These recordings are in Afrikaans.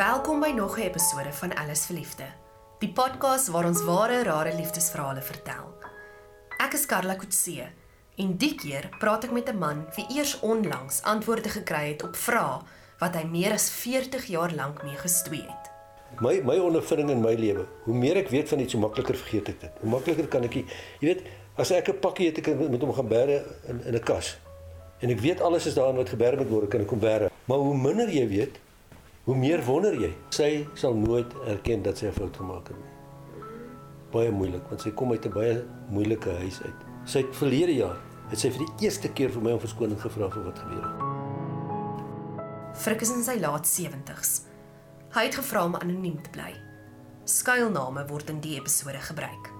Welkom by nog 'n episode van Alles vir Liefde. Die podcast waar ons ware rare liefdesverhale vertel. Ek is Karla Kutse en die keer praat ek met 'n man wie eers onlangs antwoorde gekry het op vrae wat hy meer as 40 jaar lank mee gestoei het. My my ondervinding in my lewe, hoe meer ek weet van iets, hoe makliker vergeet ek dit. Hoe makliker kan ek, jy weet, as ek 'n pakkie het ek met hom gaan bære in in 'n kas. En ek weet alles is daarin wat gebeur moet word, kan ek kom bære. Maar hoe minder jy weet, hoe meer wonder jy. Sy sal nooit erken dat sy 'n fout gemaak het nie. Baie moeilik, want sy kom uit 'n baie moeilike huis uit. Sy het verlede jaar het sy vir die eerste keer vir my om verskoning gevra vir wat gebeur het. Frik is in sy laat 70's. Hy het gevra om anoniem te bly. Skuilname word in die episode gebruik.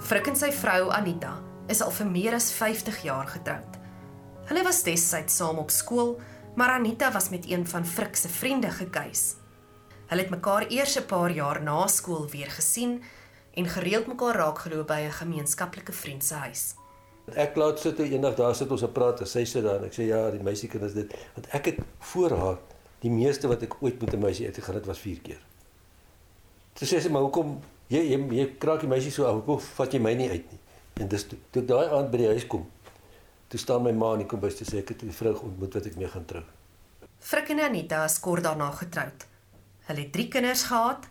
Frik en sy vrou Anita is al vir meer as 50 jaar getroud. Hulle was destyds saam op skool, maar Anita was met een van Frik se vriende gekuis. Hulle het mekaar eers 'n paar jaar na skool weer gesien en gereeld mekaar raakgeloop by 'n gemeenskaplike vriend se huis. Ek laat sit eendag daar sit ons op praat en sy daar en ek sê ja, die meisiekind is dit want ek het voor haar die meeste wat ek ooit met 'n meisie uitgegaan het was 4 keer. Toe sê sy maar hoekom jy jy, jy kraak die meisie so af, hoekom vat jy my nie uit nie? En dis toe, toe daai aand by die huis kom. Toe staan my ma in die kombuis te sê ek het 'n vrou ontmoet wat ek mee gaan trou. Frik en Anita is kort daarna getroud. Hulle het 3 kinders gehad,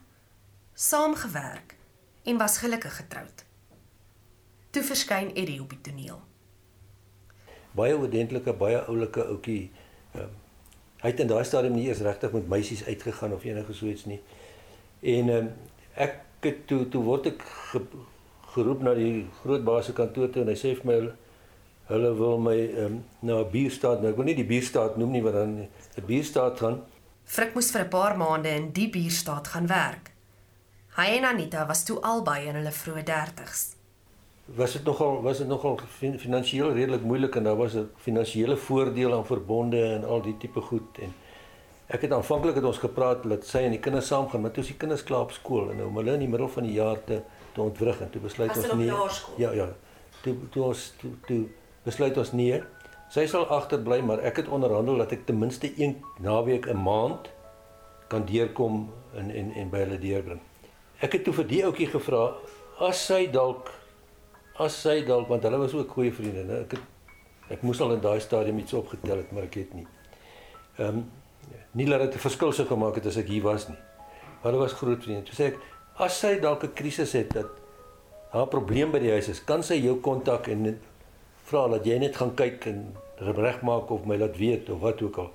saamgewerk en was gelukkig getroud. Toe verskyn Eddie op die toneel. Baie oordentlike, baie oulike ouetjie. Um, hy het in daai stadium nie eers regtig met meisies uitgegaan of enige so iets nie. En um, ek het toe toe word ek ge, geroep na die groot baas se kantoor toe en hy sê vir my hulle, hulle wil my um, na 'n bierstaat, nou ek wil nie die bierstaat noem nie, want dan 'n bierstaat gaan. Frik moes vir 'n paar maande in die bierstaat gaan werk. Hy en Anita was toe albei in hulle vroeë 30's. Was dit nogal was dit nogal fin, finansiëel redelik moeilik en daar was 'n finansiële voordeel aan verbonde en al die tipe goed en ek het aanvanklik het ons gepraat dat sy en die kinders saam gaan, maar toe is die kinders klaar op skool en nou om hulle in die middel van die jaar te te ontwrig en toe besluit As ons nee. Ja ja. Toe toe ons toe, toe besluit ons nee. Sy sal agterbly, maar ek het onderhandel dat ek ten minste een naweek 'n maand kan deurkom en en en by hulle deurbring. Ek het toe vir die ouetjie gevra as sy dalk as sy dalk want hulle was ook goeie vriende, né? Ek het ek moes al in daai stadium iets opgetel het, maar ek het nie. Ehm um, nie dat dit 'n verskil sou gemaak het as ek hier was nie. Hulle was groot vriende. Toe sê ek as sy dalk 'n krisis het dat haar probleem by die huis is, kan sy jou kontak en vra dat jy net gaan kyk en regmaak of my laat weet of wat ook al.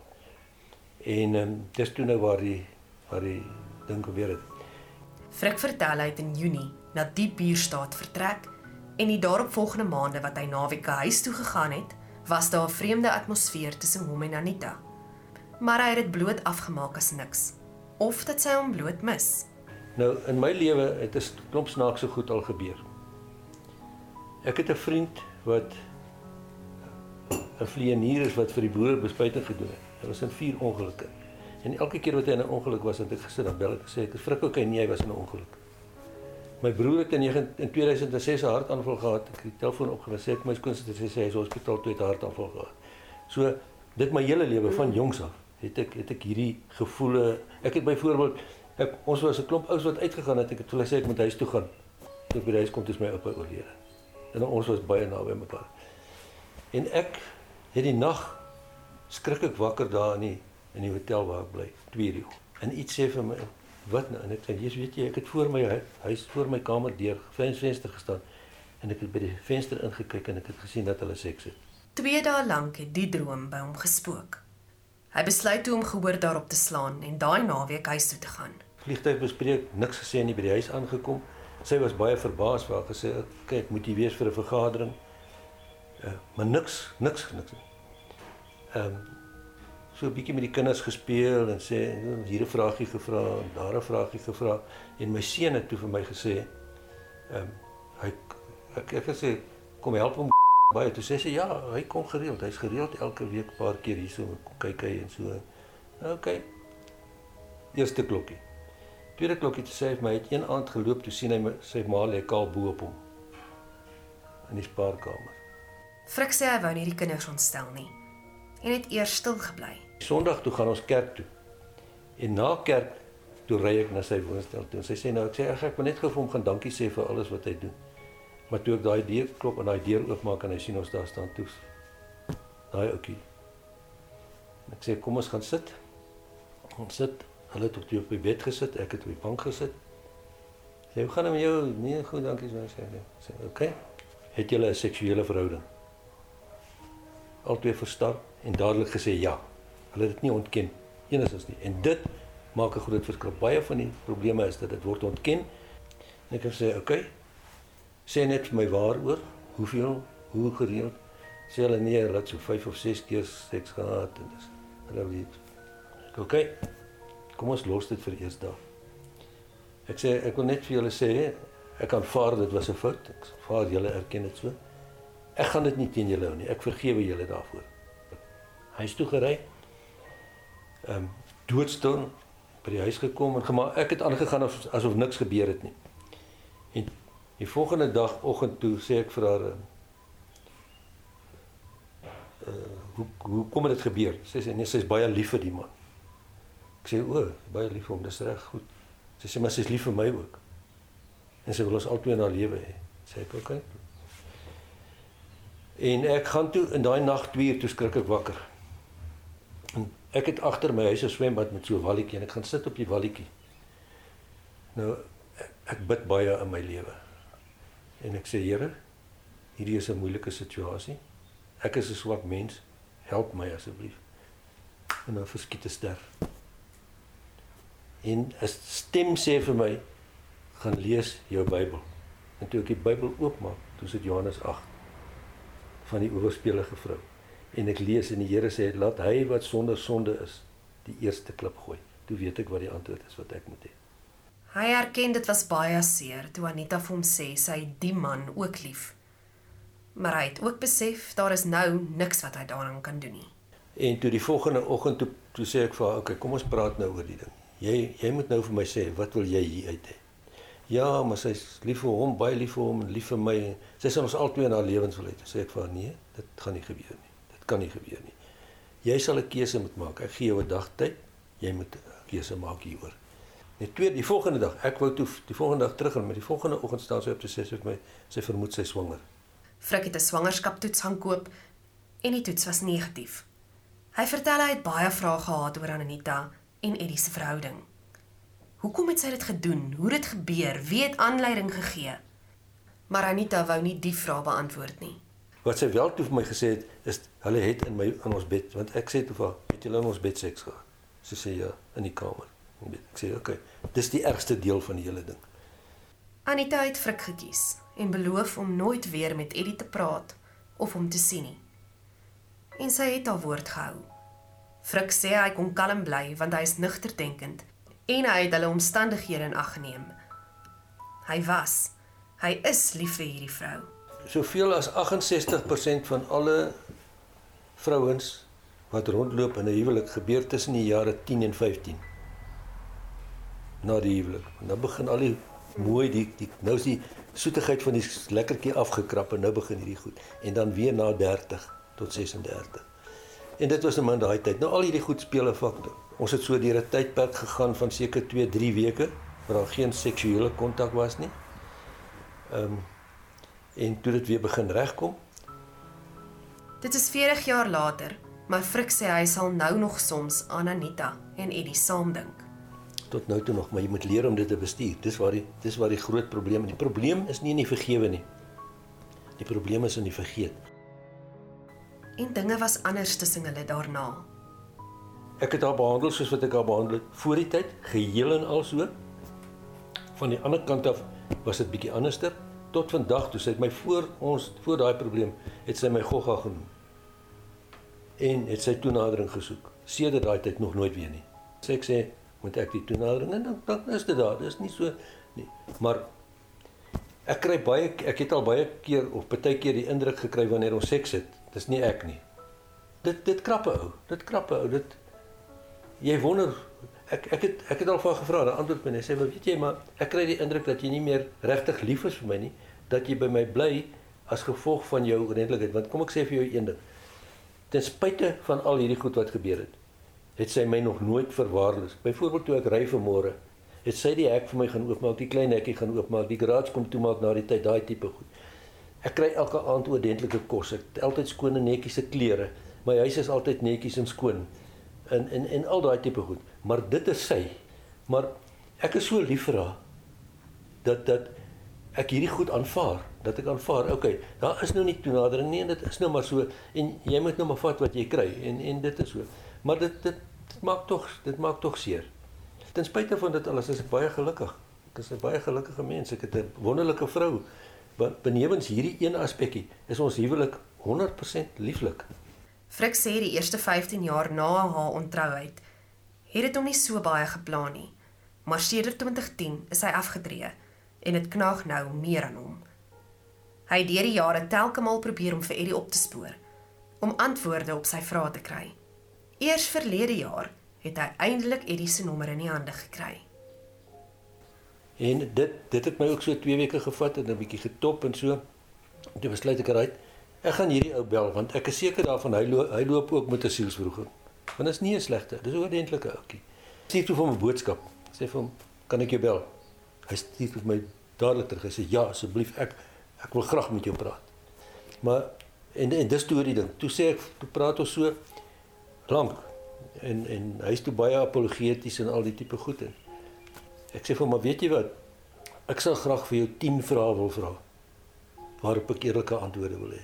En ehm um, dis toe nou waar die waar die ding gebeur het. Frik vertel hy het in Junie na die bierstaat vertrek en die daaropvolgende maande wat hy naweke huis toe gegaan het, was daar 'n vreemde atmosfeer tussen hom en Anita. Maar hy het dit bloot afgemaak as niks of dat sy hom bloot mis. Nou in my lewe het 'n klomp snaakse goed al gebeur. Ek het 'n vriend wat 'n vleienier is wat vir die boere bespuiting gedoen het. Hy was in vier ongelukke. En elke keer wat hy in 'n ongeluk was, het ek gesit dan bel ek gesê ek frik ook hy nie hy was in 'n ongeluk. My broer het in 9 in 2006 'n hartaanval gehad. Ek het die telefoon opgewas sê ek my skoonsister sê hy is hospitaal toe het hartaanval gehad. So dit my hele lewe van jongs af het ek het ek hierdie gevoele. Ek het byvoorbeeld ek ons was 'n klomp ouens wat uitgegaan het. Ek het hulle sê ek moet huis toe gaan. Toe by die huis kom, is my oupa oorlede. En ons was baie naby mekaar. En ek het die nag skrik ek wakker daar in die in die hotel waar ek bly, 2 uur. En iets sê vir my, wat nou? En ek sê, "Jesus, weet jy, ek het voor my hu- huis voor my kamer deur, venster gestaan en ek het by die venster ingekyk en ek het gesien dat hulle seks het. 2 dae lank het die droom by hom gespook. Hy besluit toe om gehoor daarop te slaan en daai naweek huis toe te gaan. Vliegtuig bespreek, niks gesê nie by die huis aangekom. Sy was baie verbaas, waar gesê, "Kyk, moet jy wees vir 'n vergadering?" Uh, maar niks, niks niks. Ehm um, so 'n bietjie met die kinders gespeel en sê hier 'n vragie gevra en daar 'n vragie gevra. En my seun het toe vir my gesê ehm um, hy ek ek gesê kom help hom baie. Toe sê sy ja hy kom gereeld. Hy's gereeld elke week 'n paar keer hierso kyk hy en so. Okay eerste klokkie. Tweede klokkie toe sê hy vir my het een aand geloop toe sien hy my, sy ma lê kaal bo op hom in die spaarkamer. Frik sê hy wou nie die kinders ontstel nie en het eers stil gebly. Sondag toe gaan ons kerk toe. En na kerk toe ry ek na sy woonstel toe. Sy sê nou ek sê ek, ek wil net gou vir hom gaan dankie sê vir alles wat hy doen. Maar toe ek daai deur klop en daai deur oopmaak en hy sien ons daar staan toe. Daai ouetjie. Ek sê kom ons gaan sit. Ons sit. Hulle het op die op die bed gesit, ek het op die bank gesit. Sê hoe gaan dit met jou? Nee, goed, dankie so sê hy. Sê. Okay. Het julle 'n seksuele verhouding? Albei verstaan en dadelik gesê ja. Hulle het dit nie ontken enigstens nie. En dit maak 'n groot verskil. Baie van die probleme is dat dit word ontken. En ek sê oké. Okay, sê net vir my waaroor? Hoeveel? Hoe gereeld? Sê hulle nee, hulle het so 5 of 6 keer seks gehad en dis hulle weet. Oké. Okay, kom ons los dit vir eers daar. Ek sê ek wil net vir julle sê ek aanvaar dit was 'n fout. Ek aanvaar julle erken dit so. Ek gaan dit nie teen julle hou nie. Ek vergewe julle daarvoor. Hy is toe gery. Ehm um, doodstil by die huis gekom en gemaak ek het aangegaan asof, asof niks gebeur het nie. En die volgende dag oggend toe sê ek vir haar uh hoe hoe kom dit gebeur? Sy sê nee, sy's baie lief vir die man. Ek sê o, baie lief vir hom, dis reg goed. Sy sê maar sy's lief vir my ook. En sy wil ons albei na lewe hê. Sê ek okay. En ek gaan toe in daai nag 2 uur toe skrik ek wakker. En ek het agter my huis 'n swembad met so 'n walletjie en ek gaan sit op die walletjie. Nou ek, bid baie in my lewe. En ek sê Here, hierdie is 'n moeilike situasie. Ek is 'n swak mens. Help my asseblief. En dan verskiet 'n ster. En 'n stem sê vir my gaan lees jou Bybel. En toe ek die Bybel oopmaak, toe sit Johannes 8 van die oorspelige vrou. En ek lees en die Here sê laat hy wat sonder sonde is, die eerste klip gooi. Toe weet ek wat die antwoord is wat ek moet hê. Hy erken dit was baie seer toe Anita vir hom sê sy het die man ook lief. Maar hy het ook besef daar is nou niks wat hy daaraan kan doen nie. En toe die volgende oggend toe toe sê ek vir haar, "Oké, kom ons praat nou oor die ding. Jy jy moet nou vir my sê wat wil jy hier uit hê?" Ja, maar sy's lief vir hom, baie lief vir hom en lief vir my. Sy sê ons albei in haar lewens wil hê. Sê ek vir haar, "Nee, dit gaan nie gebeur nie. Dit kan nie gebeur nie. Jy sal 'n keuse moet maak. Ek gee jou 'n dag tyd. Jy moet 'n keuse maak hieroor." Net twee die volgende dag, ek wou toe die volgende dag terug en met die volgende oggend staan sy op te sê sy het my sy vermoed sy swanger. Frik het 'n swangerskaptoets gaan koop en die toets was negatief. Hy vertel hy het baie vrae gehad oor Anita en Eddie se verhouding. Hoekom het sy dit gedoen? Hoe het dit gebeur? Wie het aanleiding gegee? Maar Anita wou nie die vrae beantwoord nie. Wat sy wel toe vir my gesê het is hulle het in my in ons bed want ek sê toe vir haar, het julle in ons bed seks gehad? Sy sê ja, in die kamer. Ek sê oké, okay, dis die ergste deel van die hele ding. Anita het Frik gekies en beloof om nooit weer met Eddie te praat of hom te sien nie. En sy het haar woord gehou. Frik sê hy kon kalm bly want hy is nugter denkend en hy het hulle omstandighede in ag geneem. Hy was, hy is lief vir hierdie vrou. Soveel as 68% van alle vrouens wat rondloop in 'n huwelik gebeur tussen die jare 10 en 15 na die huwelik. En dan begin al die mooi die, die nou is die soetigheid van die lekkertjie afgekrap en nou begin hierdie goed en dan weer na 30 tot 36. En dit was 'n min daai tyd. Nou al hierdie goed speel 'n faktor. Ons het so deur 'n tydperk gegaan van seker 2, 3 weke waar daar geen seksuele kontak was nie. Ehm um, en toe dit weer begin regkom. Dit is 40 jaar later, maar Frik sê hy sal nou nog soms aan Anita en Eddie saamdink tot nou toe nog, maar jy moet leer om dit te bestuur. Dis waar die dis waar die groot probleem is. Die probleem is nie in die vergewe nie. Die probleem is in die vergeet. En dinge was anders tussen hulle daarna. Ek het haar behandel soos wat ek haar behandel het voor die tyd, geheel en al so. Van die ander kant af was dit bietjie anderster tot vandag toe sy het my voor ons voor daai probleem het sy my gogga genoem. En het sy toenadering gesoek. Sedert daai tyd nog nooit weer nie. Sê ek sê moet ek die toenadering en dan dan is dit daar. Dis nie so nie. Maar ek kry baie ek het al baie keer of baie keer die indruk gekry wanneer ons seks het. Dis nie ek nie. Dit dit krappe ou. Dit krappe ou. Dit jy wonder ek ek het ek het al van gevra, dan antwoord my net sê, "Maar weet jy, maar ek kry die indruk dat jy nie meer regtig lief is vir my nie, dat jy by my bly as gevolg van jou redelikheid." Want kom ek sê vir jou een ding. Ten spyte van al hierdie goed wat gebeur het, het sy my nog nooit verwaarloos. Byvoorbeeld toe ek ry vanmôre, het sy die hek vir my gaan oopmaak, die klein hekkie gaan oopmaak, die garage kom toemaak na die tyd, daai tipe goed. Ek kry elke aand oordentlike kos. Ek het altyd skoon en netjies se klere. My huis is altyd netjies en skoon. En en en al daai tipe goed. Maar dit is sy. Maar ek is so lief vir haar dat dat ek hierdie goed aanvaar. Dat ek aanvaar okay daar is nou nie toenadering nie en dit is nou maar so en jy moet nou maar vat wat jy kry en en dit is so. Maar dit dit, dit maak tog dit maak tog seer. Ten spyte van dit alles is ek baie gelukkig. Ek is 'n baie gelukkige mens. Ek het 'n wonderlike vrou. Want benewens hierdie een aspekkie is ons huwelik 100% lieflik Frik sê die eerste 15 jaar na haar ontrouheid het dit hom nie so baie geplan nie maar sedert 2010 is hy afgetree en dit knaag nou meer aan hom. Hy het deur die jare telke maal probeer om vir Eddie op te spoor om antwoorde op sy vrae te kry. Eers verlede jaar het hy eintlik Eddie se nommer in die hande gekry. En dit dit het my ook so 2 weke gevat en 'n bietjie getop en so. Toe besluit ek uit ek gaan hierdie ou bel want ek is seker daarvan hy loop hy loop ook met 'n sielsvroeging. Want dit is nie 'n slegte, dis 'n oordentlike ouetjie. Sê toe vir hom 'n boodskap. Sê vir hom, kan ek jou bel? Hy stuur vir my dadelik terug. Hy sê ja, asseblief ek ek wil graag met jou praat. Maar en en dis toe die ding. Toe sê ek toe praat ons so lank en en hy's toe baie apologeties en al die tipe goed en ek sê vir hom, maar weet jy wat? Ek sal graag vir jou 10 vrae wil vra waarop ek eerlike antwoorde wil hê.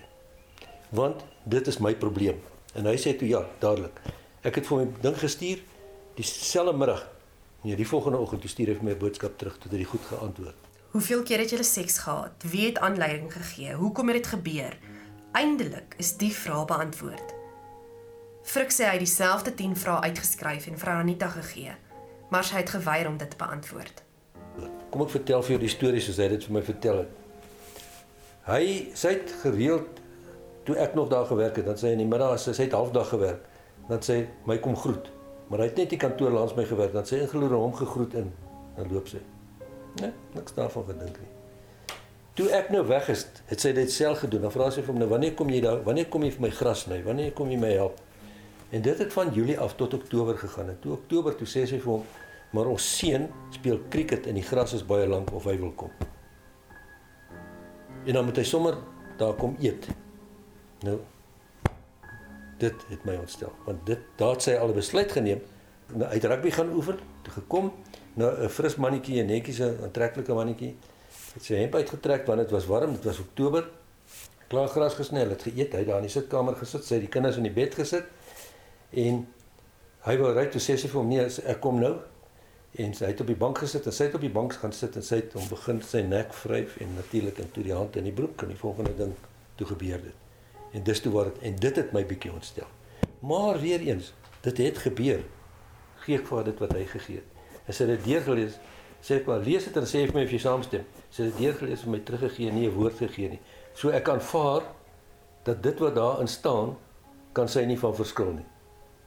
Want dit is my probleem. En hy sê toe ja, dadelik. Ek het vir 'n ding gestuur dieselfde middag Nee, die volgende oggend toe stuur hy vir my 'n boodskap terug tot hy goed geantwoord. Hoeveel keer het julle seks gehad? Wie het aanleiding gegee? Hoekom het dit gebeur? Eindelik is die vraag beantwoord. Frik sê hy het dieselfde 10 vrae uitgeskryf en vir Anita gegee, maar sy het geweier om dit te beantwoord. Kom ek vertel vir jou die stories soos hy dit vir my vertel het. Hy sê dit gereeld toe ek nog daar gewerk het, dan sê hy in die middag as hy het halfdag gewerk, dan sê hy my kom groet. Maar hy het net die kantoor langs my gewerk, dan sê ingeloer hom gegroet in. Dan loop sy. Nee, niks daarvan gedink nie. Toe ek nou weg is, het sy dit self gedoen. Dan vra sy vir hom nou, "Wanneer kom jy daar? Wanneer kom jy vir my gras sny? Wanneer kom jy my help?" En dit het van Julie af tot Oktober gegaan. En toe Oktober toe sê sy vir hom, "Maar ons seun speel cricket en die gras is baie lank of hy wil kom." En dan moet hy sommer daar kom eet. Nou dit het my ontstel want dit daar sy al 'n besluit geneem nou uit rugby gaan oefen toe gekom nou 'n fris mannetjie 'n netjies 'n aantreklike mannetjie het sy hemp uitgetrek want dit was warm dit was oktober klaar gras gesny het geëet hy daar in die sitkamer gesit sy het die kinders in die bed gesit en hy wou ry toe sê sy vir hom nee ek kom nou en sy het op die bank gesit en sy het op die bank gaan sit en sy het hom begin sy nek vryf en natuurlik in toe die hand in die broek en die volgende ding toe gebeur dit En dis toe waar dit en dit het my bietjie ontstel. Maar weer eens, dit het gebeur. Gee ek vir dit wat hy gegee het. Hy dit deurgelees, sê ek maar lees dit en sê vir my of jy saamstem. Sê dit deurgelees vir my teruggegee, nie 'n woord gegee nie. So ek aanvaar dat dit wat daarin staan kan sy nie van verskil nie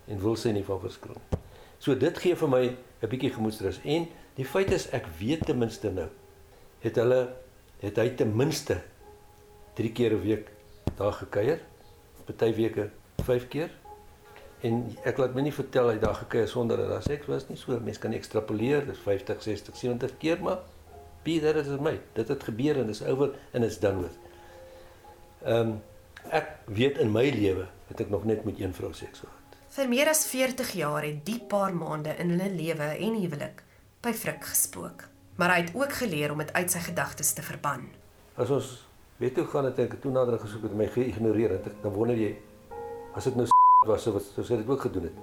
en wil sy nie van verskil nie. So dit gee vir my 'n bietjie gemoedsrus en die feit is ek weet ten minste nou het hulle het hy ten minste 3 keer 'n week daar gekuier. Party weke 5 keer. En ek laat my nie vertel hy daar gekuier sonder dat daar seks was nie. So mense kan ekstrapoleer, dis 50, 60, 70 keer maar be that as it may. Dit het gebeur en dis oor en dit's done with. Ehm um, ek weet in my lewe het ek nog net met een vrou seks gehad. Vir meer as 40 jaar het die paar maande in hulle lewe en huwelik by Frik gespook. Maar hy het ook geleer om dit uit sy gedagtes te verban. As ons Weet hoe gaan dit ek toe nader gesoek het my geïgnoreer het dan wonder jy as dit nou was wat so sê dit ook gedoen het.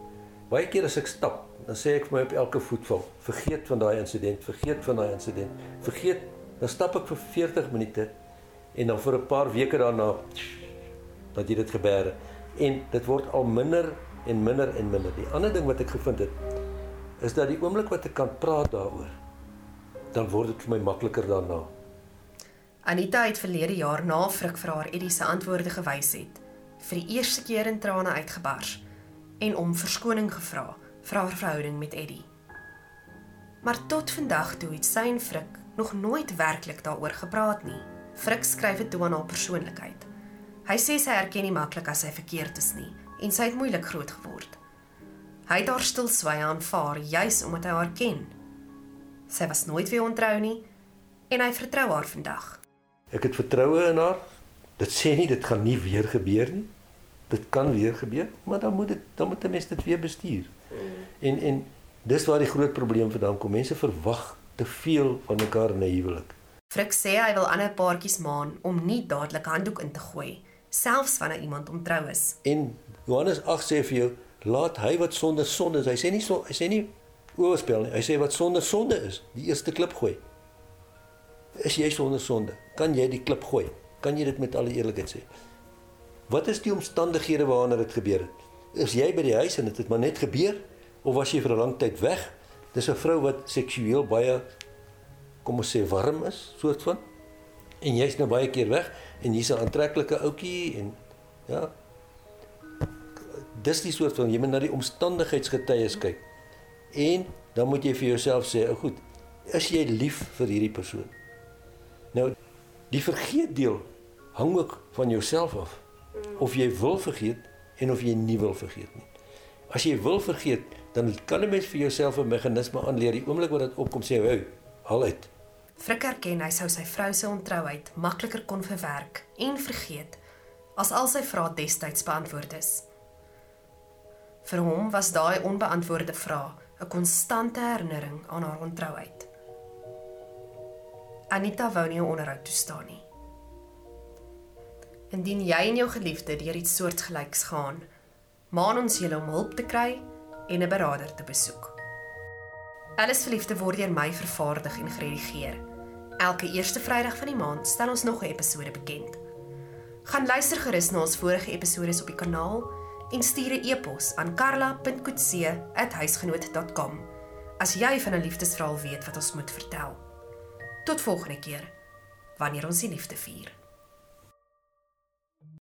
Baie keer as ek stap, dan sê ek vir my op elke voetval, vergeet van daai insident, vergeet van daai insident. Vergeet, dan stap ek vir 40 minute en dan vir 'n paar weke daarna dat jy dit gebeure en dit word al minder en minder en minder. Die ander ding wat ek gevind het is dat die oomblik wat ek kan praat daaroor, dan word dit vir my makliker daarna. Anita het verlede jaar na Frik vir haar Eddie se antwoorde gewys het, vir die eerste keer in trane uitgebars en om verskoning gevra vir haar verhouding met Eddie. Maar tot vandag toe het sy en Frik nog nooit werklik daaroor gepraat nie. Frik skryf dit toe aan haar persoonlikheid. Hy sê sy erken nie maklik as sy verkeerd is nie en sy het moeilik groot geword. Hy het haar stilswye aanvaar juis omdat hy haar ken. Sy was nooit weer ontrou nie en hy vertrou haar vandag. Ek het vertroue in haar. Dit sê nie dit gaan nie weer gebeur nie. Dit kan weer gebeur, maar dan moet dit dan moet 'n mens dit weer bestuur. En en dis waar die groot probleem vandaan kom. Mense verwag te veel van mekaar in 'n huwelik. Frik sê hy wil ander paartjies maan om nie dadelik handdoek in te gooi, selfs wanneer iemand ontrou is. En Johannes 8 sê vir jou, laat hy wat sonder sonde is. Hy sê nie so hy sê nie oorspel nie. Hy sê wat sonder sonde is, die eerste klip gooi. Is jy sonder sonde? Kan jy die klip gooi? Kan jy dit met alle eerlikheid sê? Wat is die omstandighede waarna dit gebeur het? Is jy by die huis en dit het, het maar net gebeur of was jy vir 'n lang tyd weg? Dis 'n vrou wat seksueel baie kom ons sê warm is, soort van. En jy's nou baie keer weg en hier's 'n aantreklike ouetjie en ja. Dis die soort van jy moet na die omstandigheidsgetuies kyk. En dan moet jy vir jouself sê, "Ou goed, is jy lief vir hierdie persoon?" Nou, die vergeet deel hang ook van jouself af. Of jy wil vergeet en of jy nie wil vergeet nie. As jy wil vergeet, dan kan 'n mens vir jouself 'n meganisme aanleer. Die oomblik wat dit opkom, sê jy, "Haal uit." Frik erken hy sou sy vrou se ontrouheid makliker kon verwerk en vergeet as al sy vrae destyds beantwoord is. Vir hom was daai onbeantwoorde vrae 'n konstante herinnering aan haar ontrouheid. Anita wou nie 'n onderhoud toestaan nie. Indien jy en jou geliefde deur iets soortgelyks gaan, maan ons julle om hulp te kry en 'n beraader te besoek. Alles verliefde word deur my vervaardig en geredigeer. Elke eerste Vrydag van die maand stel ons nog 'n episode bekend. Gaan luister gerus na ons vorige episode op die kanaal en stuur 'n e-pos aan karla.coetzee@huisgenoot.com as jy van 'n liefdesverhaal weet wat ons moet vertel. Tot volgende keer wanneer ons die liefde vier.